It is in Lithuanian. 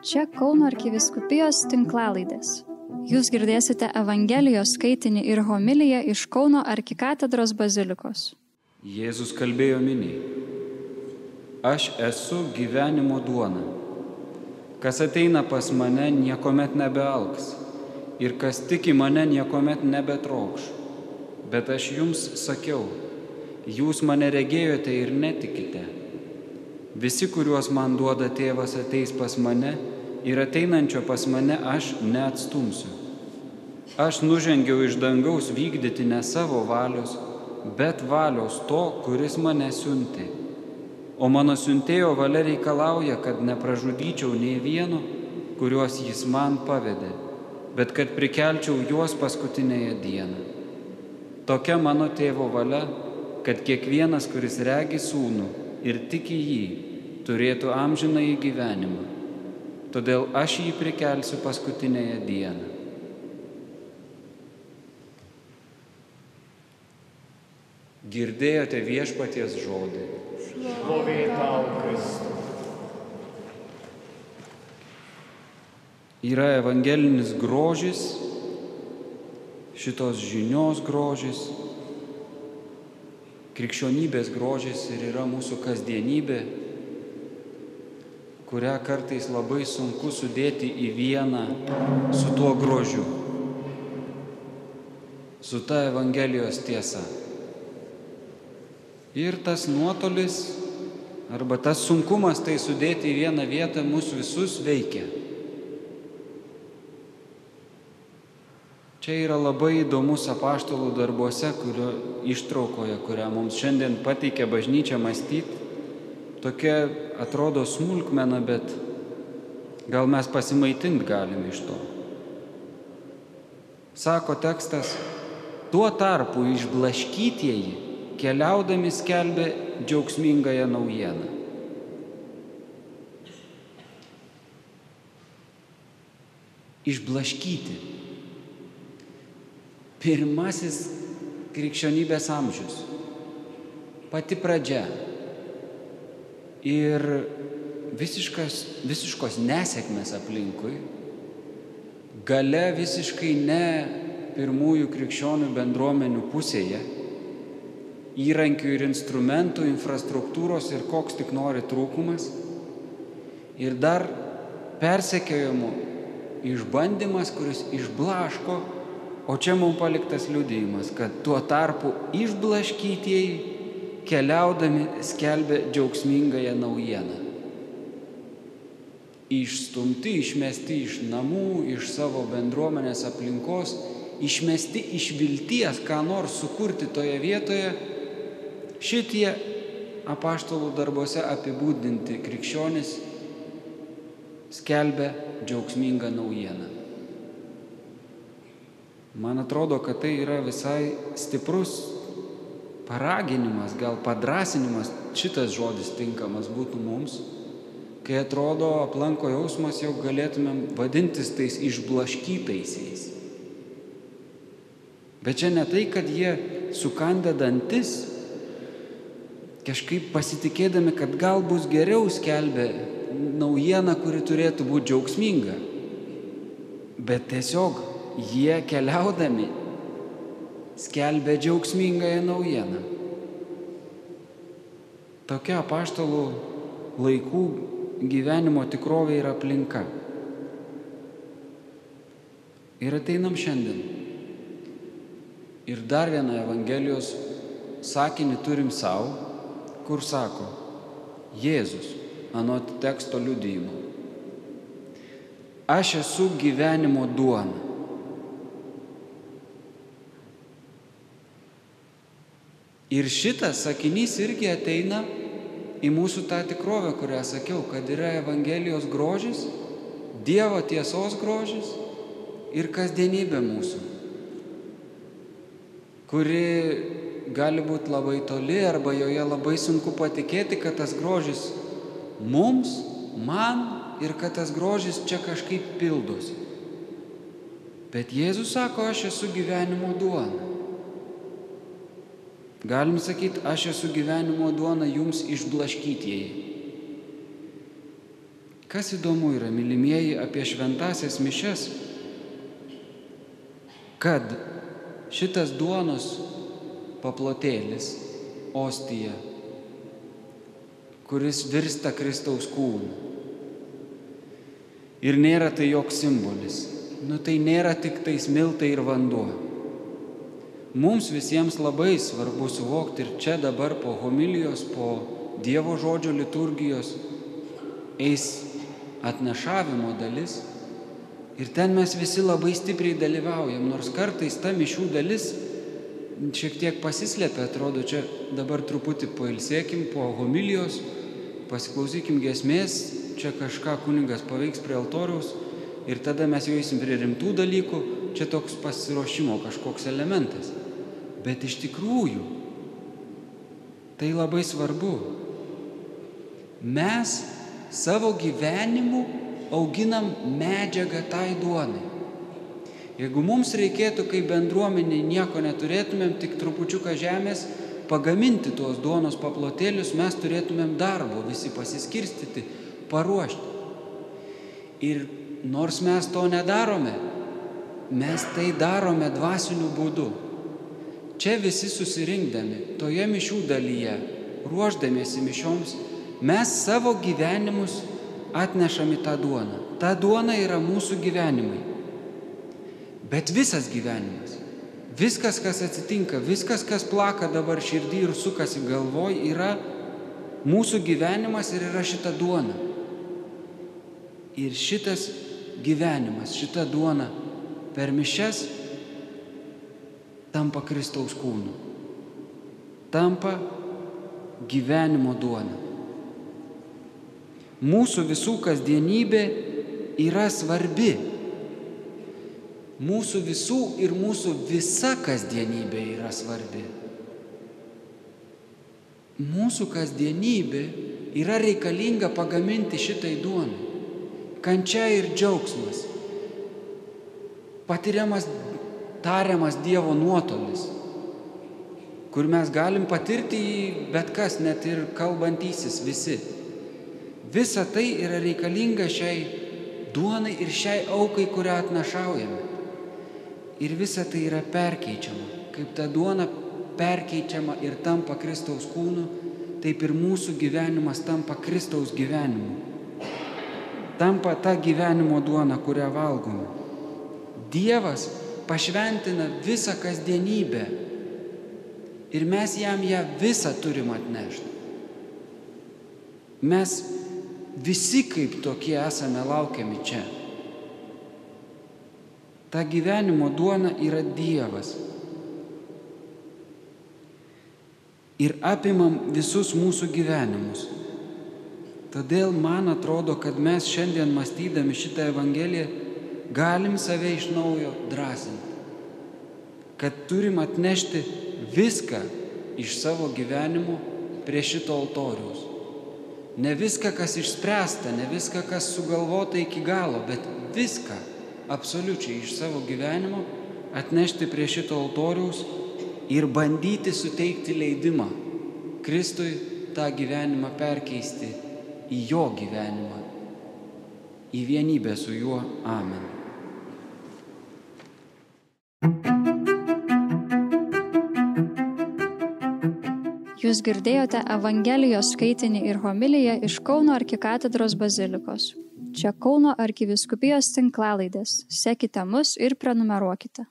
Čia Kauno arkiviskupijos tinklalaidės. Jūs girdėsite Evangelijos skaitinį ir homiliją iš Kauno arkikatedros bazilikos. Jėzus kalbėjo miniai. Aš esu gyvenimo duona. Kas ateina pas mane, niekuomet nebealks. Ir kas tiki mane, niekuomet nebetrokš. Bet aš jums sakiau, jūs mane regėjote ir netikite. Visi, kuriuos man duoda tėvas, ateis pas mane ir ateinančio pas mane aš neatstumsiu. Aš nužengiau iš dangaus vykdyti ne savo valios, bet valios to, kuris mane siuntė. O mano siuntėjo valia reikalauja, kad nepražudyčiau nei vieno, kuriuos jis man pavedė, bet kad prikelčiau juos paskutinėje dieną. Tokia mano tėvo valia, kad kiekvienas, kuris regi sūnų, ir tiki jį, turėtų amžiną į gyvenimą. Todėl aš jį prikelsiu paskutinėje dieną. Girdėjote viešpaties žodį. Šlovė tau, Kristus. Yra evangelinis grožis, šitos žinios grožis, krikščionybės grožis ir yra mūsų kasdienybė, kurią kartais labai sunku sudėti į vieną su tuo grožiu, su ta Evangelijos tiesa. Ir tas nuotolis arba tas sunkumas tai sudėti į vieną vietą mus visus veikia. Čia yra labai įdomus apaštalų darbuose, kurio ištraukoje, kurią mums šiandien pateikė bažnyčia mąstyti. Tokia atrodo smulkmena, bet gal mes pasimaitinti galime iš to. Sako tekstas, tuo tarpu išblaškytieji keliaudami skelbė džiaugsmingąją naujieną. Išblaškyti pirmasis krikščionybės amžius, pati pradžia ir visiškas, visiškos nesėkmės aplinkui, gale visiškai ne pirmųjų krikščionių bendruomenių pusėje, įrankių ir instrumentų, infrastruktūros ir koks tik nori trūkumas, ir dar persekiojimų išbandymas, kuris išblaško O čia mums paliktas liudėjimas, kad tuo tarpu išblaškytieji keliaudami skelbė džiaugsmingąją naujieną. Išstumti, išmesti iš namų, iš savo bendruomenės aplinkos, išmesti iš vilties, ką nors sukurti toje vietoje, šitie apaštalų darbuose apibūdinti krikščionis skelbia džiaugsmingą naujieną. Man atrodo, kad tai yra visai stiprus paraginimas, gal padrasinimas, šitas žodis tinkamas būtų mums, kai atrodo aplanko jausmas, jog galėtumėm vadintis tais išblaškytaisiais. Bet čia ne tai, kad jie sukandę dantis, kažkaip pasitikėdami, kad gal bus geriau skelbė naujieną, kuri turėtų būti džiaugsminga, bet tiesiog jie keliaudami skelbė džiaugsmingąją naujieną. Tokia apaštalų laikų gyvenimo tikrovė ir aplinka. Ir ateinam šiandien. Ir dar vieną Evangelijos sakinį turim savo, kur sako, Jėzus, anot teksto liudymo. Aš esu gyvenimo duona. Ir šitas sakinys irgi ateina į mūsų tą tikrovę, kurią sakiau, kad yra Evangelijos grožis, Dievo tiesos grožis ir kasdienybė mūsų, kuri gali būti labai toli arba joje labai sunku patikėti, kad tas grožis mums, man ir kad tas grožis čia kažkaip pildosi. Bet Jėzus sako, aš esu gyvenimo duona. Galim sakyti, aš esu gyvenimo duona jums išblaškytieji. Kas įdomu yra, mylimieji, apie šventasias mišes, kad šitas duonos paplotėlis, ostija, kuris virsta Kristaus kūnu. Ir nėra tai joks simbolis. Nu tai nėra tik tais miltai ir vanduo. Mums visiems labai svarbu suvokti ir čia dabar po homilijos, po Dievo žodžio liturgijos eis atnašavimo dalis. Ir ten mes visi labai stipriai dalyvaujam, nors kartais ta mišių dalis šiek tiek pasislėpia, atrodo, čia dabar truputį pailsėkim po homilijos, pasiklausykim gesmės, čia kažką kuningas paveiks prie altoriaus ir tada mes jau eisim prie rimtų dalykų, čia toks pasiruošimo kažkoks elementas. Bet iš tikrųjų tai labai svarbu. Mes savo gyvenimu auginam medžiagą tai duonai. Jeigu mums reikėtų kaip bendruomenė nieko neturėtumėm, tik trupučiuką žemės, pagaminti tuos duonos paplotėlius, mes turėtumėm darbo visi pasiskirstyti, paruošti. Ir nors mes to nedarome, mes tai darome dvasiniu būdu. Čia visi susirinkdami, toje mišių dalyje, ruoždamiesi mišioms, mes savo gyvenimus atnešame tą duoną. Ta duona yra mūsų gyvenimai. Bet visas gyvenimas, viskas, kas atsitinka, viskas, kas plaka dabar širdį ir sukasi galvoj, yra mūsų gyvenimas ir yra šita duona. Ir šitas gyvenimas, šita duona per mišes tampa Kristaus kūnu. Tampa gyvenimo duona. Mūsų visų kasdienybė yra svarbi. Mūsų visų ir mūsų visa kasdienybė yra svarbi. Mūsų kasdienybė yra reikalinga pagaminti šitai duonai. Kančia ir džiaugsmas. Patiriamas, tariamas Dievo nuotolis, kur mes galim patirti jį bet kas, net ir kalbantysis visi. Visa tai yra reikalinga šiai duonai ir šiai aukai, kurią atnašaujame. Ir visa tai yra perkeičiama. Kaip ta duona perkeičiama ir tampa Kristaus kūnu, taip ir mūsų gyvenimas tampa Kristaus gyvenimu. Tampa ta gyvenimo duona, kurią valgome. Dievas pašventina visą kasdienybę ir mes jam ją visą turim atnešti. Mes visi kaip tokie esame laukiami čia. Ta gyvenimo duona yra Dievas. Ir apimam visus mūsų gyvenimus. Todėl man atrodo, kad mes šiandien mąstydami šitą Evangeliją galim save iš naujo drąsinti. Kad turim atnešti viską iš savo gyvenimo prie šito altoriaus. Ne viską, kas išspręsta, ne viską, kas sugalvota iki galo, bet viską absoliučiai iš savo gyvenimo atnešti prie šito altoriaus ir bandyti suteikti leidimą Kristui tą gyvenimą perkeisti į jo gyvenimą, į vienybę su juo. Amen. Jūs girdėjote Evangelijos skaitinį ir homiliją iš Kauno arkikatedros bazilikos. Čia Kauno arkiviskupijos tinklalaidės. Sekite mus ir prenumeruokite.